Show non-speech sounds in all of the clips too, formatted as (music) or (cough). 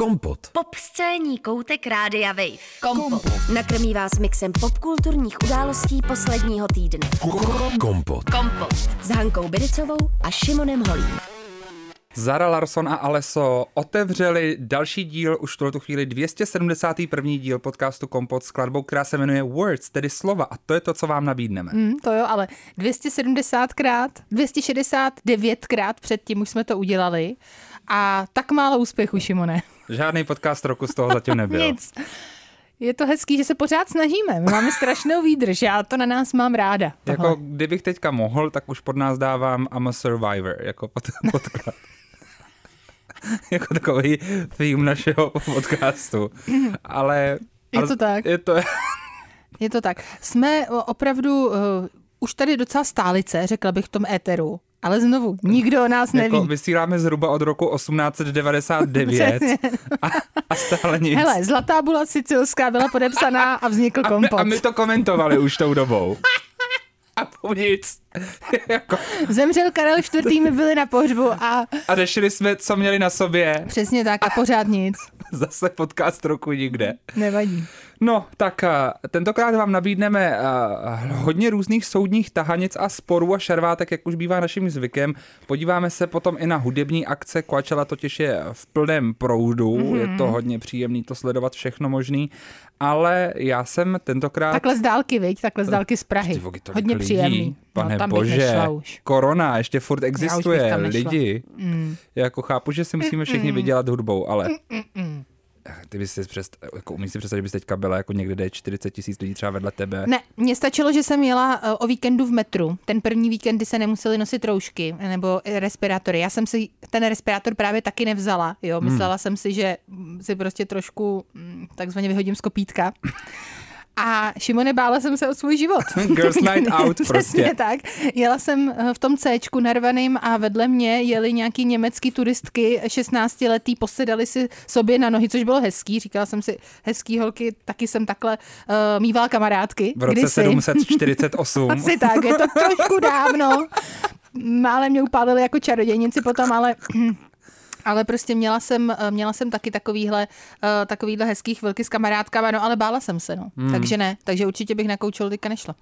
Kompot. Pop scéní koutek Rádia Wave. Kompot. Nakrmí vás mixem popkulturních událostí posledního týdne. Kompot. Kompot. S Hankou Bericovou a Šimonem Holím. Zara Larson a Aleso otevřeli další díl, už v tuhle chvíli 271. díl podcastu Kompot s skladbou, která se jmenuje Words, tedy slova. A to je to, co vám nabídneme. Mm, to jo, ale 270krát, 269krát předtím už jsme to udělali a tak málo úspěchu, Šimone. Žádný podcast roku z toho zatím nebyl. Nic. Je to hezký, že se pořád snažíme. My máme strašnou výdrž, já to na nás mám ráda. Jako tohle. kdybych teďka mohl, tak už pod nás dávám I'm a Survivor, jako pod, (laughs) podklad. jako takový theme našeho podcastu. Ale... Je to tak. Je to, Je to tak. Jsme opravdu uh, už tady docela stálice, řekla bych v tom éteru. Ale znovu, nikdo o nás neví. jako vysíláme zhruba od roku (laughs) 1899 Přesně. a, a stále nic. Hele, Zlatá bula sicilská byla podepsaná a vznikl a, my, kompot. a my to komentovali už tou dobou. A po nic. jako, Zemřel Karel IV. my byli na pohřbu a a řešili jsme, co měli na sobě. přesně tak a pořád nic. (laughs) Zase podcast roku nikde. Nevadí. No, tak a, tentokrát vám nabídneme a, hodně různých soudních tahanic a sporů a šarvátek, jak už bývá naším zvykem. Podíváme se potom i na hudební akce. Coachella totiž je v plném proudu. Mm-hmm. Je to hodně příjemný to sledovat všechno možný. Ale já jsem tentokrát... Takhle z dálky, viď? Takhle z dálky z Prahy. Vogy, Hodně lidí. příjemný. Pane no, tam bože, už. korona ještě furt existuje, lidi. Mm. Já jako chápu, že si musíme všichni vydělat hudbou, ale... Ty bys si přest, jako umíš si představit, že bys teďka byla jako někde, kde je 40 tisíc lidí třeba vedle tebe. Ne, mně stačilo, že jsem jela eh, o víkendu v metru. Ten první víkend, kdy se nemuseli nosit roušky nebo respirátory. Já jsem si ten respirátor právě taky nevzala. Jo, Hmm. myslela jsem si, že si prostě trošku mm, takzvaně vyhodím z kopítka. A Šimone, bála jsem se o svůj život. (laughs) Girls night (laughs) out prostě. Přesně tak. Jela jsem eh, v tom Cčku narvaným a vedle mě jeli nějaký německý turistky, 16 letý, posedali si sobě na nohy, což bylo hezký. Říkala jsem si, hezký holky, taky jsem takhle uh, mývala kamarádky. V roce kdysi. 748. (laughs) Asi tak, je to trošku dávno. Málem mě upálili jako čarodějnici potom, ale... (clears throat) Ale prostě měla jsem, eh, měla jsem taky takovýhle, uh, takovýhle hezký chvilky s kamarádkama, no ale bála jsem se, no. Hmm. Takže ne, takže určitě bych na koučol teďka nešla.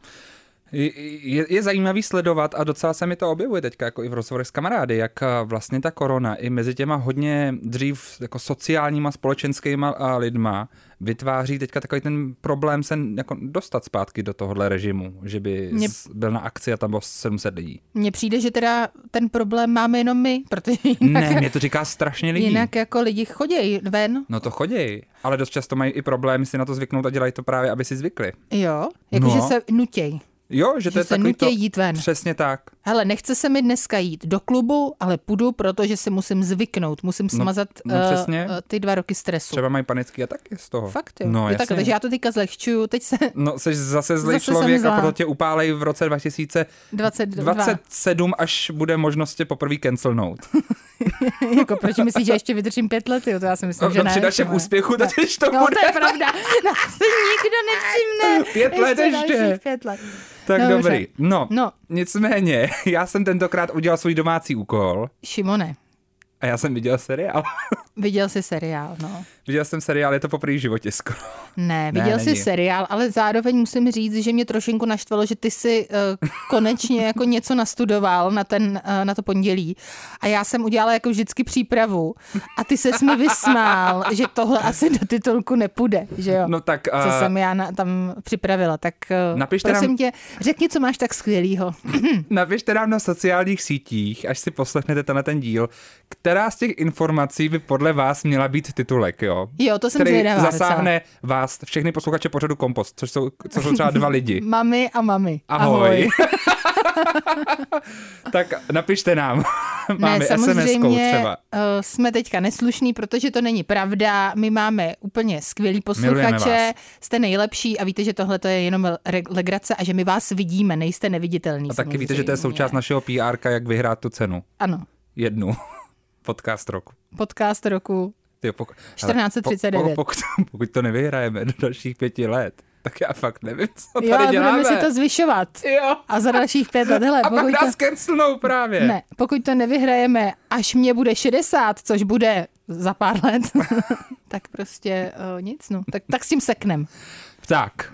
Je, je, zajímavý sledovat a docela se mi to objevuje teďka jako i v rozhovorech s kamarády, jak a, vlastně ta korona i mezi těma hodně dřív jako sociálníma, společenskýma a lidma vytváří teďka takový ten problém se jako dostat zpátky do tohohle režimu, že by z, byl na akci a tam bylo 700 lidí. Mně přijde, že teda ten problém máme jenom my, protože jinak, Ne, mě to říká strašně lidí. jinak jako lidi chodějí ven. No to choděj, ale dost často mají i problém si na to zvyknout a dělají to právě, aby si zvykli. Jo, jakože No. se nutěj. Jo, že, to Že je se takový to... jít ven. Přesně tak. Hele, nechce se mi dneska jít do klubu, ale půjdu, protože si musím zvyknout, musím smazat no eh, přesně. eh, ty dva roky stresu. Třeba mají panický ataky z toho. Fakt jo. No, je jasně. takhle, takže já to teďka zlehčuju, teď se (laughs) No, jsi zase zlej Zase člověk a proto tě upálej v roce 2027, 22. až bude možnost tě poprvé cancelnout. (laughs) (laughs) jako proč myslíš, že ještě vydržím pět let, jo? To já si myslím, No, že no, ne. při našem Šimone. úspěchu totiž to No, bude. to je pravda. No, si nikdo nevšimne. (laughs) Pět let ještě. dalších Pět let. Tak Dobře. dobrý. No, No. nicméně, (laughs) já jsem tentokrát udělal svůj domácí úkol Šimone, a já jsem viděl seriál. viděl jsi seriál, no. Viděl jsem seriál, je to poprvé v životě skoro. Ne, viděl jsi není. seriál, ale zároveň musím říct, že mě trošinku naštvalo, že ty si uh, konečně jako něco nastudoval na, ten, uh, na to pondělí a já jsem udělala jako vždycky přípravu a ty se mi vysmál, že tohle asi do titulku nepůjde, že jo? No tak, Co uh, jsem já na, tam připravila, tak uh, Napište prosím nám- tě, řekni, co máš tak skvělýho. (clears throat) napište nám na sociálních sítích, až si poslechnete tenhle ten díl, která z těch informací by podle vás měla být titulek, jo? Jo, to jsem který zvědavá zasáhne vás, všechny posluchače pořadu Kompost, což jsou, co jsou třeba dva lidi. (laughs) Mami a mami. Ahoj. (laughs) tak napište nám. (laughs) Máme ne, SMS-kou samozřejmě třeba. Uh, jsme teďka neslušní, protože to není pravda. My máme úplně skvělý Milujeme posluchače, jste nejlepší a víte, že tohle to je jenom legrace a že my vás vidíme, nejste neviditelný. A taky víte, že to je součást našeho PR, jak vyhrát tu cenu. Ano, Jednu. Podcast roku. podcast roku Ty, pok- 1439. Ale po- pokud, pokud to nevyhrajeme do dalších pěti let, tak já fakt nevím, co tady jo, ale děláme. budeme si to zvyšovat. Jo. A za dalších pět let, hele, (laughs) A pak pokud to, nás cancelnou právě. ne, pokud to nevyhrajeme, až mě bude 60, což bude za pár let, (laughs) tak prostě uh, nic, no. Tak, tak s tím seknem. Tak,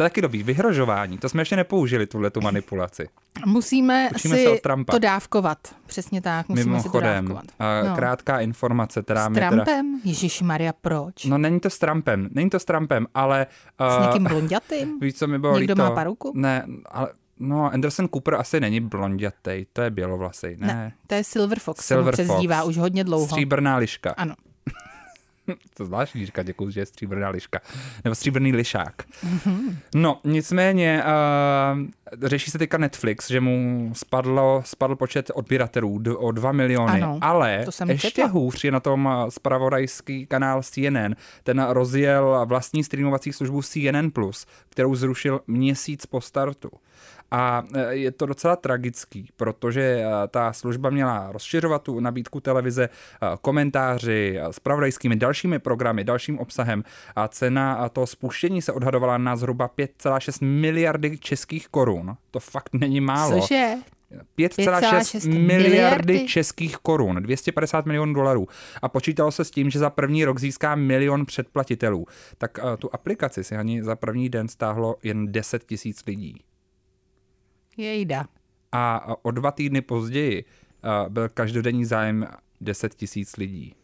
to je taky dobrý. Vyhrožování, to jsme ještě nepoužili, tuhle tu manipulaci. Musíme Učíme si se to dávkovat. Přesně tak, musíme Mimochodem, si to dávkovat. a krátká informace, která S mě teda... Trumpem? Ježíš Maria, proč? No není to s Trumpem, není to s Trumpem, ale... S Uh, někým blondětým? (laughs) víš, co mi bylo Někdo líto? má paruku? Ne, ale No, Anderson Cooper asi není blondětej, to je bělovlasej, ne. Ne, to je Silver Fox, Silver se Fox. přezdívá už hodně dlouho. Stříbrná liška. Ano. (laughs) To zvláštní říkat, děkuji, že je stříbrná liška. Nebo stříbrný lišák. No, nicméně uh, řeší se teďka Netflix, že mu spadlo, spadl počet odběratelů d- o 2 miliony, Ano, ale to jsem ještě četla. hůř je na tom spravodajský kanál CNN. Ten rozjel vlastní streamovací službu CNN+, kterou zrušil měsíc po startu. A e, je to docela tragický, protože e, ta služba měla rozšiřovat tu nabídku televize e, komentáři, spravodajskými dalšími programy, dalším obsahem a cena toho spuštění se odhadovala na zhruba 5,6 miliardy českých korun. To fakt není málo. Cože? 5,6 5,6 miliardy miliardy českých korun, 250 milionů dolarů. A počítalo se s tím, že za první rok získá milion předplatitelů. Tak uh, tu aplikaci si ani za první den stáhlo jen 10 tisíc lidí. Jejda. A o dva týdny později uh, byl každodenní zájem 10 tisíc lidí.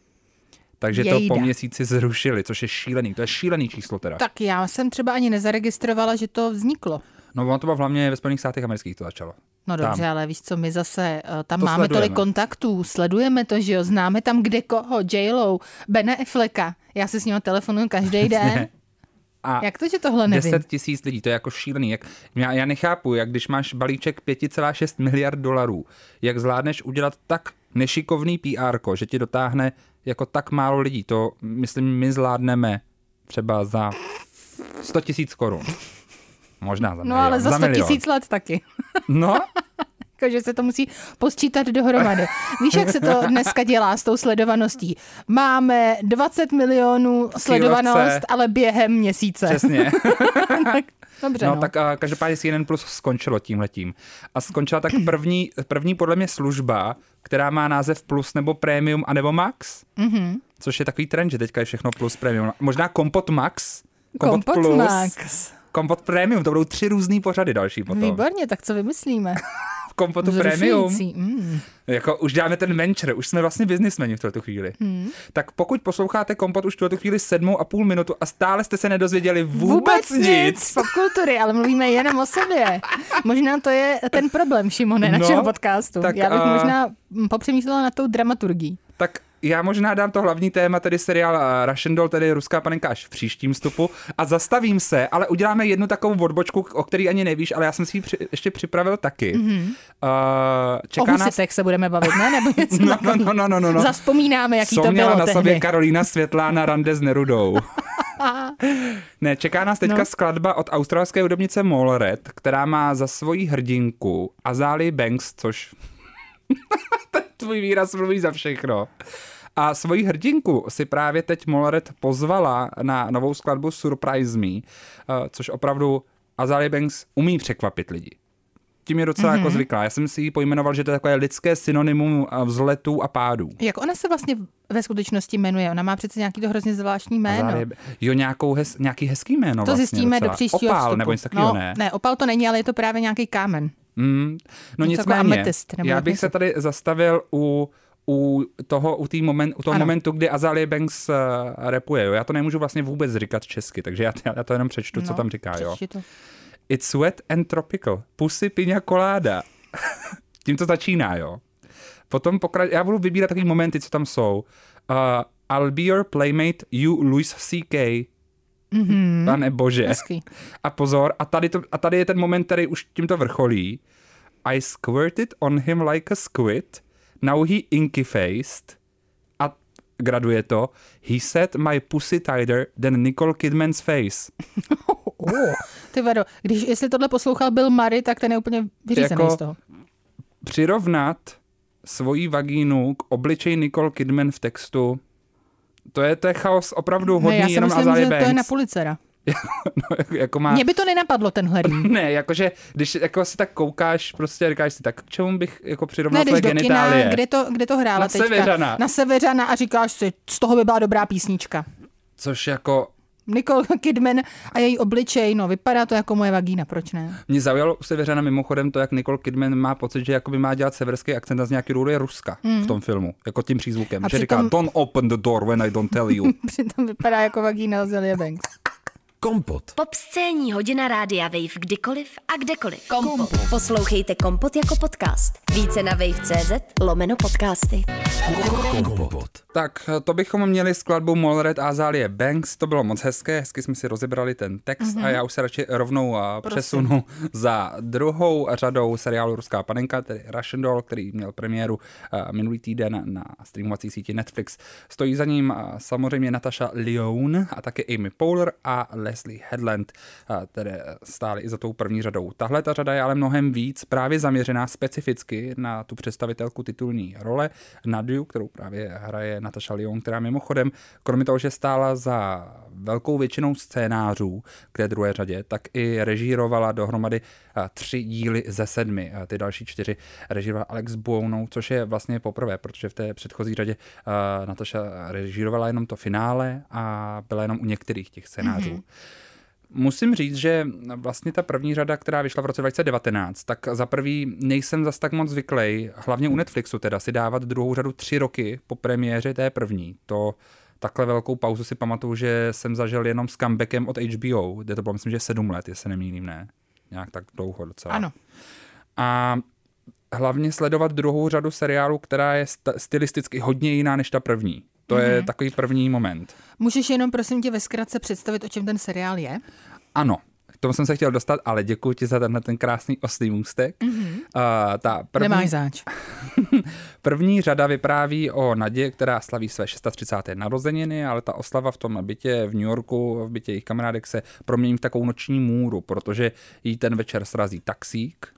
Takže to Jejda. po měsíci zrušili, což je šílený. To je šílený číslo teda. Tak já jsem třeba ani nezaregistrovala, že to vzniklo. No ono to bylo hlavně ve Spojených státech amerických to začalo. No Tam. dobře, ale víš co, my zase uh, tam To máme sledujeme. tolik kontaktů, sledujeme to, že jo, známe tam kde koho, J-Lo, Bene Afflecka. Já si s ním telefonuju každý den. A Jak to, že tohle nevím? 10 tisíc lidí, to je jako šílený. Jak, já, já nechápu, jak když máš balíček 5,6 miliard dolarů, jak zvládneš udělat tak nešikovný PR, že ti dotáhne jako tak málo lidí. To, myslím, my zvládneme třeba za 100 tisíc korun. Možná za No milion. ale za 100 milion. tisíc let taky. No, (laughs) Takže se to musí posčítat dohromady. (laughs) Víš, jak se to dneska dělá s tou sledovaností? Máme 20 milionů sledovanost, ale během měsíce. přesně. (laughs) tak, dobře, No, no. tak a, každopádně CNN Plus skončilo tímhletím. A skončila tak první, první podle mě služba, která má název Plus nebo Premium a nebo Max. Mm-hmm. Což je takový trend, že teďka je všechno Plus Premium. Možná Kompot Max, Kompot, Kompot Plus, Max. Kompot Premium, to budou tři různý pořady další potom. Výborně, tak co vymyslíme? (laughs) Kompotu Premium. Mm. Jako už dáme ten venture, už jsme vlastně biznismeni v tuto chvíli. Hmm. Tak pokud posloucháte Kompot už v tuto chvíli sedmou a půl minutu a stále jste se nedozvěděli vůbec, nic, Popkultury, ale mluvíme jenom o sobě. Možná to je ten problém, Šimone, No, našeho podcastu. tak, Já bych a- možná mm, popřemýšlela na tou dramaturgií. tak já možná dám to hlavní téma, tedy seriál eh, Russian Doll, tedy Ruská panenka až v příštím vstupu a zastavím se, ale uděláme jednu takovou odbočku, o který ani nevíš, ale já jsem si ji při, ještě připravil taky. Mm-hmm. Uh, O čeká nás... husitech se budeme bavit, ne? Nebo (laughs) něco No, no, takového. no, no, no, no. Zaspomínáme, jaký Co to měla bylo na tehdy. sobě Karolína (laughs) Světlá rande s Nerudou. (laughs) ne, čeká nás teďka No. skladba od australské hudebnice Molred, která má za svoji hrdinku Azali Banks, což tvůj výraz mluví za všechno. A svoji hrdinku si právě teď Molred pozvala na novou skladbu Surprise Me, eh, což opravdu Azali Banks umí překvapit lidi. Tím je docela mm-hmm. jako zvyklá. Já jsem si ji pojmenoval, že to je takové lidské synonymum eh, vzletů a pádů. Jak ona se vlastně ve skutečnosti jmenuje? Ona má přece nějaký to hrozně zvláštní jméno. Azalea- Jo, nějakou hes, nějaký hezký jméno To vlastně zjistíme docela. do příštího Opál vstupu. nebo něco takového, no, ne? ne, opal to není, ale je to právě nějaký kámen. Mm, no Něco jako nicméně, ametist, nebo já bych něco. se tady zastavil u u toho, u, tý moment, u toho Ano. momentu, kdy Azalia Banks uh, repuje. Jo. Já to nemůžu vlastně vůbec říkat česky, takže já, já to jenom přečtu, co No, tam říká. Jo. to. It's wet and tropical. Pussy pina colada. (laughs) Tím to začíná, jo. Potom pokra- já budu vybírat takový momenty, co tam jsou. Uh, I'll be your playmate, you Louis C.K. Mm-hmm. Pane bože. Hezký. A pozor, a tady, to, a tady je ten moment, který už tímto vrcholí. I squirted on him like a squid, now he inky faced. A graduje to. He said my pussy tighter than Nicole Kidman's face. (laughs) Oh, ty vado, když, jestli tohle poslouchal Bill Murray, tak ten je úplně vyřízený Jako- z toho. Přirovnat svoji vagínu k obličeji Nicole Kidman v textu, to je, to je chaos opravdu hodný Ne, já si jenom myslím, Azalie že Banks. to je na Pulicera. (laughs) no, jako má... Mně by to nenapadlo, tenhle (laughs) rým. Ne, jakože když jako si tak koukáš prostě a říkáš si, tak k čemu bych jako přirovnal Ne, své genitálie? kina, kde to, kde to hrála Na teďka? Severana. Na Severana a říkáš si, z toho by byla dobrá písnička. Což jako Nicole Kidman a její obličej, no vypadá to jako moje vagína, proč ne? mě zaujalo u Severana mimochodem to, jak Nicole Kidman má pocit, že jakoby má dělat severský akcent a z nějaký růly Ruska v tom filmu, jako tím přízvukem. A že říká, přitom- don't open the door when I don't tell you. (laughs) Přitom vypadá jako vagína Azealia Banks. Kompot. Pop scéní hodina rádia Wave kdykoliv a kdekoliv. Kompot. Poslouchejte Kompot jako podcast. Více na wave.cz lomeno podcasty. Kompot. Tak to bychom měli skladbu Molred a Azalie Banks, to bylo moc hezké, hezky jsme si rozebrali ten text mm-hmm. a já už se radši rovnou a, přesunu za druhou řadou seriálu Ruská panenka, tedy Russian Doll, který měl premiéru a, minulý týden na streamovací síti Netflix. Stojí za ním samozřejmě Natasha Lyonne a také Amy Poehler a Leslie Headland, které stály i za tou první řadou. Tahle ta řada je ale mnohem víc právě zaměřená specificky na tu představitelku titulní role Nadiu, kterou právě hraje Natasha Lyon, která mimochodem, kromě toho, že stála za velkou většinou scénářů k té druhé řadě, tak i režírovala dohromady a, tři díly ze sedmi. A ty další čtyři režírovala Alex Buonou, což je vlastně poprvé, protože v té předchozí řadě a, Natasha režírovala jenom to finále a byla jenom u některých těch scénářů. Mm-hmm. Musím říct, že vlastně ta první řada, která vyšla v roce 2019, tak za prvý nejsem zas tak moc zvyklý, hlavně u Netflixu teda, si dávat druhou řadu tři roky po premiéře té první. To takhle velkou pauzu si pamatuju, že jsem zažil jenom s comebackem od HBO, kde to bylo myslím, že sedm let, jestli se nemýlím, ne? Nějak tak dlouho docela. Ano. A hlavně sledovat druhou řadu seriálu, která je st- stylisticky hodně jiná než ta první. To mm-hmm. je takový první moment. Můžeš jenom prosím tě ve zkratce představit, o čem ten seriál je? Ano, k tomu jsem se chtěl dostat, ale děkuji ti za tenhle ten krásný oslý můstek. Mm-hmm. Uh, ta první, Nemáš zač. (laughs) první řada vypráví o Nadě, která slaví své 630. narozeniny, ale ta oslava v tom bytě v New Yorku, v bytě jejich kamarádek se promění v takovou noční můru, protože jí ten večer srazí taxík,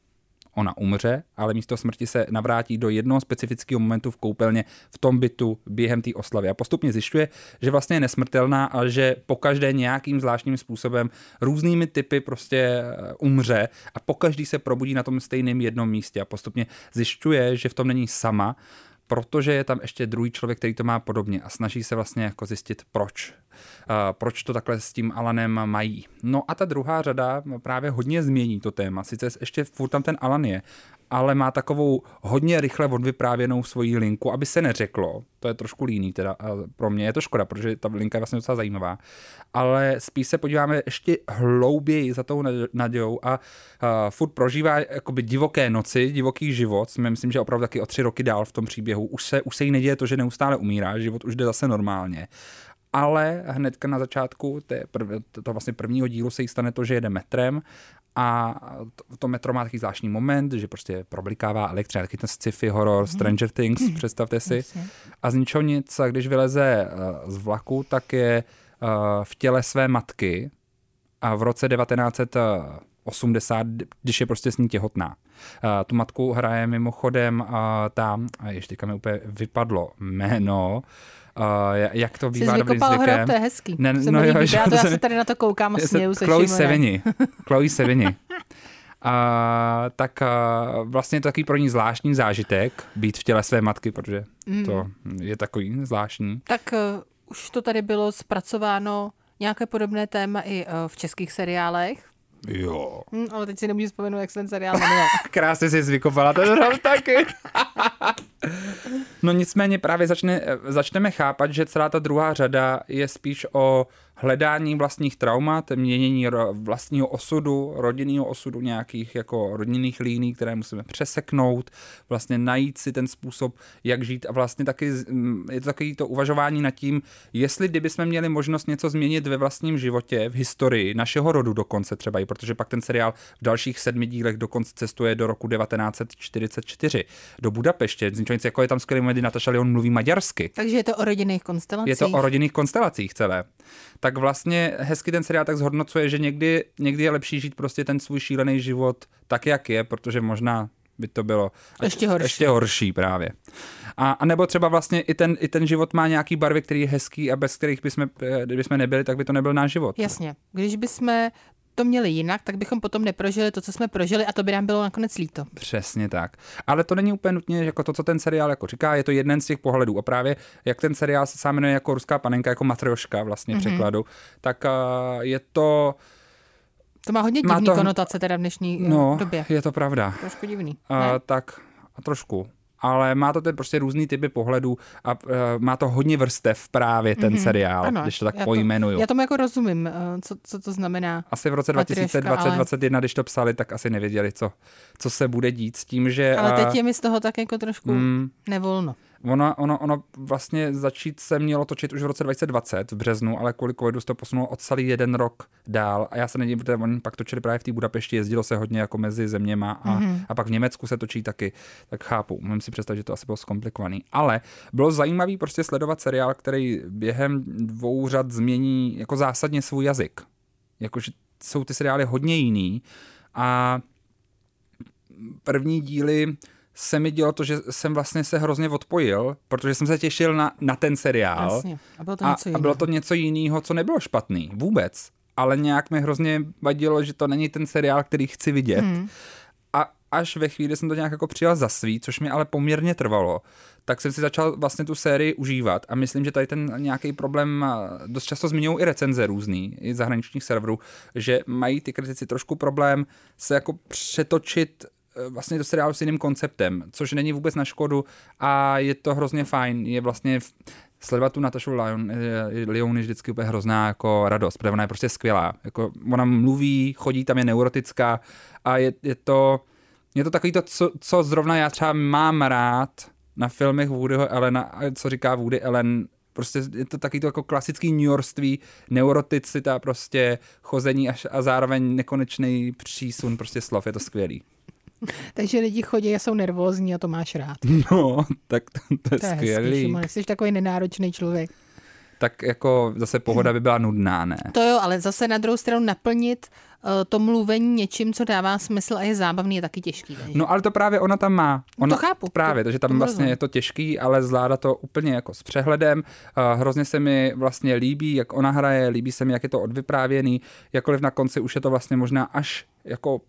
ona umře, ale místo smrti se navrátí do jednoho specifického momentu v koupelně v tom bytu během té oslavy. A postupně zjišťuje, že vlastně je nesmrtelná a že pokaždé nějakým zvláštním způsobem různými typy prostě eh, umře a pokaždý se probudí na tom stejném jednom místě. A postupně zjišťuje, že v tom není sama, protože je tam ještě druhý člověk, který to má podobně a snaží se vlastně jako zjistit, proč. Proč to takhle s tím Alanem mají. No a ta druhá řada právě hodně změní to téma. Sice ještě furt tam ten Alan je, ale má takovou hodně rychle odvyprávěnou svoji linku, aby se neřeklo, to je trošku líný teda pro mě, je to škoda, protože ta linka je vlastně docela zajímavá, ale spíš se podíváme ještě hlouběji za tou Nadějou a uh, furt prožívá jakoby divoké noci, divoký život, jsme myslím, že opravdu taky o tři roky dál v tom příběhu, už se, už se jí neděje to, že neustále umírá, život už jde zase normálně ale hnedka na začátku té prv, to vlastně prvního dílu se jí stane to, že jede metrem a to, to metro má takový zvláštní moment, že prostě problikává elektřina, taky ten sci-fi horor, Stranger Things, představte si. A z ničeho nic, a když vyleze uh, z vlaku, tak je uh, v těle své matky a v roce 1980, když je prostě s ní těhotná. Uh, tu matku hraje mimochodem uh, tam, a ještě mi úplně vypadlo jméno, Uh, jak to bývá Jsi dobrý zvykem. hrob, to je hezký. Ne, Se no jo, já, to, to já se tady na to koukám a směju se. Chloe. Sevigny. (laughs) Chloe Sevigny. A, tak a, vlastně je to takový pro ní zvláštní zážitek být v těle své matky, protože Mm. to je takový zvláštní. Tak uh, už to tady bylo zpracováno nějaké podobné téma i uh, v českých seriálech. Jo. Hm, ale teď si nemůžu vzpomenout, jak se ten seriál jmenuje. (laughs) Krásně jsi vykopala ten hrob taky. (laughs) no nicméně právě začne, začneme chápat, že celá ta druhá řada je spíš o hledání vlastních traumat, měnění vlastního osudu, rodinného osudu nějakých jako rodinných líní, které musíme přeseknout, vlastně najít si ten způsob, jak žít a vlastně taky je to takový to uvažování nad tím, jestli kdyby jsme měli možnost něco změnit ve vlastním životě, v historii našeho rodu dokonce třeba, i protože pak ten seriál v dalších sedmi dílech dokonce cestuje do roku 1944 do Budapeště, nic, jako je tam skvělý moment, kdy Natasha Leon mluví maďarsky. Takže je to o rodinných konstelacích. Je to o rodinných konstelacích celé. Tak vlastně hezky ten seriál tak zhodnocuje, že někdy, někdy je lepší žít prostě ten svůj šílený život tak, jak je, protože možná by to bylo Ještě horší. ještě horší právě. A, a nebo třeba vlastně i ten, i ten život má nějaký barvy, který je hezký a bez kterých bychom, eh, kdybychom nebyli, tak by to nebyl náš život. Jasně. Když bychom to měli jinak, tak bychom potom neprožili to, co jsme prožili a to by nám bylo nakonec líto. Přesně tak. Ale to není úplně nutně jako to, co ten seriál jako říká, je to jeden z těch pohledů. A právě jak ten seriál se sám jmenuje jako ruská panenka, jako matrioška vlastně Mhm. mm-hmm. překladu, tak uh, je to, To má hodně Má divný to- konotace teda v dnešní eh, no, době. je to pravda. Trošku divný. Uh, tak a trošku. Ale má to ten prostě různý typy pohledů a uh, má to hodně vrstev právě ten mm-hmm. seriál. Ano, když to tak já pojmenuju. Já tomu jako rozumím, eh, co, co to znamená. Asi v roce Matrioška, 2020-2021, když to psali, tak asi nevěděli, co, co se bude dít s tím, že... Ale teď je mi z toho tak jako trošku mm, nevolno. Ono, ono, ono vlastně začít se mělo točit už v roce 2020 v březnu, ale kvůli covidu se to posunulo o celý jeden rok dál. A já se nedivím, protože oni pak točili právě v té Budapešti, jezdilo se hodně jako mezi zeměma a, Mhm. mm-hmm. a pak v Německu se točí taky. Tak chápu, můžu si představit, že to asi bylo zkomplikovaný. Ale bylo zajímavý prostě sledovat seriál, který během dvou řad změní jako zásadně svůj jazyk. Jakože jsou ty seriály hodně jiný a první díly se mi dělo to, že jsem vlastně se hrozně odpojil, protože jsem se těšil na, na ten seriál. Jasně. A bylo to A, něco a jiného. bylo to něco jiného, co nebylo špatný, vůbec. Ale nějak mi hrozně vadilo, že to není ten seriál, který chci vidět. Hmm. A až ve chvíli jsem to nějak jako přijal za svý, což mi ale poměrně trvalo, tak jsem si začal vlastně tu sérii užívat a myslím, že tady ten nějaký problém a, dost často zmiňují i recenze různý, i zahraničních serverů, že mají ty kritici trošku problém se jako přetočit vlastně do seriálu s jiným konceptem, což není vůbec na škodu a je to hrozně fajn. Je vlastně v, sledovat tu Natašu Lyon, eh, Lyon je vždycky úplně hrozná jako radost, protože ona je prostě skvělá. Jako ona mluví, chodí tam, je neurotická a je, je to je to takový to, co, co zrovna já třeba mám rád na filmech Woodyho Allena, a co říká Woody Allen, prostě je to taky to jako klasický New Yorkství, neuroticita, prostě chození až, a zároveň nekonečný přísun prostě slov, je to skvělý. (laughs) Takže lidi chodí a jsou nervózní a to máš rád. (laughs) No, tak to, to je To je hezký, skvělý. Jsi takový nenáročný člověk. tak jako zase pohoda by byla nudná, ne? To jo, ale zase na druhou stranu naplnit uh, to mluvení něčím, co dává smysl a je zábavný, je taky těžký. Takže. No ale to právě ona tam má. Ona, to chápu, Právě, to- takže tam tomu vlastně rozumím. je to těžký, ale zvládá to úplně jako s přehledem. Uh, hrozně se mi vlastně líbí, jak ona hraje, líbí se mi, jak je to odvyprávěný, jakkoliv na konci už je to vlastně možná až jako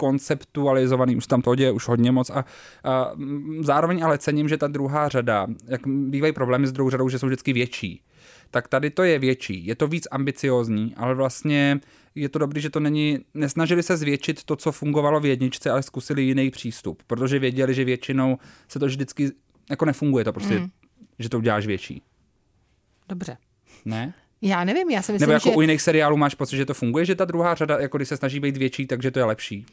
překonceptualizovaný, už tam to děje už hodně moc a, a zároveň ale cením, že ta druhá řada, jak bývají problémy s druhou řadou, že jsou vždycky větší tak tady to je větší, je to víc ambiciózní, ale vlastně je to dobrý, že to není, nesnažili se zvětšit to, co fungovalo v jedničce, ale zkusili jiný přístup, protože věděli, že většinou se to vždycky, jako nefunguje to prostě, mm. že to uděláš větší. Dobře. Ne? Já nevím, já si myslím, Nebo jako že... u jiných seriálů máš pocit, že to funguje, že ta druhá řada, jako když se snaží být větší, takže to je lepší.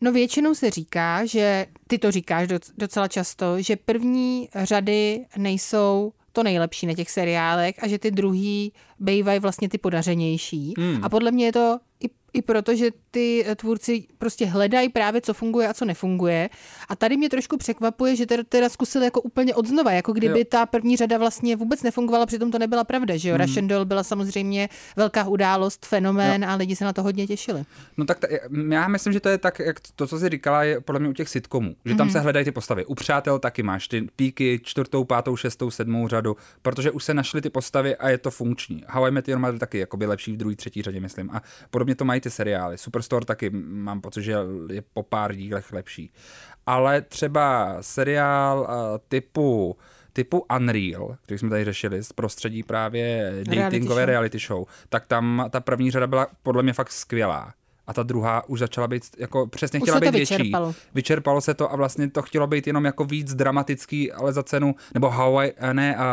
No většinou se říká, že ty to říkáš doc- docela často, že první řady nejsou to nejlepší na těch seriálech a že ty druhý bývají vlastně ty podařenější. Hmm. A podle mě je to i, i proto, že ty eh, tvůrci prostě hledají právě, co funguje a co nefunguje. A tady mě trošku překvapuje, že teda, teda zkusili jako úplně odznova, jako kdyby Jo. ta první řada vlastně vůbec nefungovala, přitom to nebyla pravda, že jo? Hmm. Russian Doll byla samozřejmě velká událost, fenomén jo. a lidi se na to hodně těšili. No tak ta, já myslím, že to je tak, jak to, co jsi říkala, je podle mě u těch sitcomů, že tam se hledají ty postavy. U přátel taky máš ty píky, čtvrtou, pátou, šestou, sedmou řadu, protože už se našly ty postavy a je to funkční. How I Met Your Mother taky jakoby lepší v druhé, třetí řadě, myslím. A podobně to mají ty seriály. Superstore taky mám pocit, že je po pár dílech lepší. Ale třeba seriál uh, typu typu Unreal, který jsme tady řešili z prostředí právě datingové show. reality show, tak tam ta první řada byla podle mě fakt skvělá. A ta druhá už začala být, jako přesně chtěla být větší. vyčerpalo. Vyčerpalo se to a vlastně to chtělo být jenom jako víc dramatický, ale za cenu, nebo How I, eh, ne, a,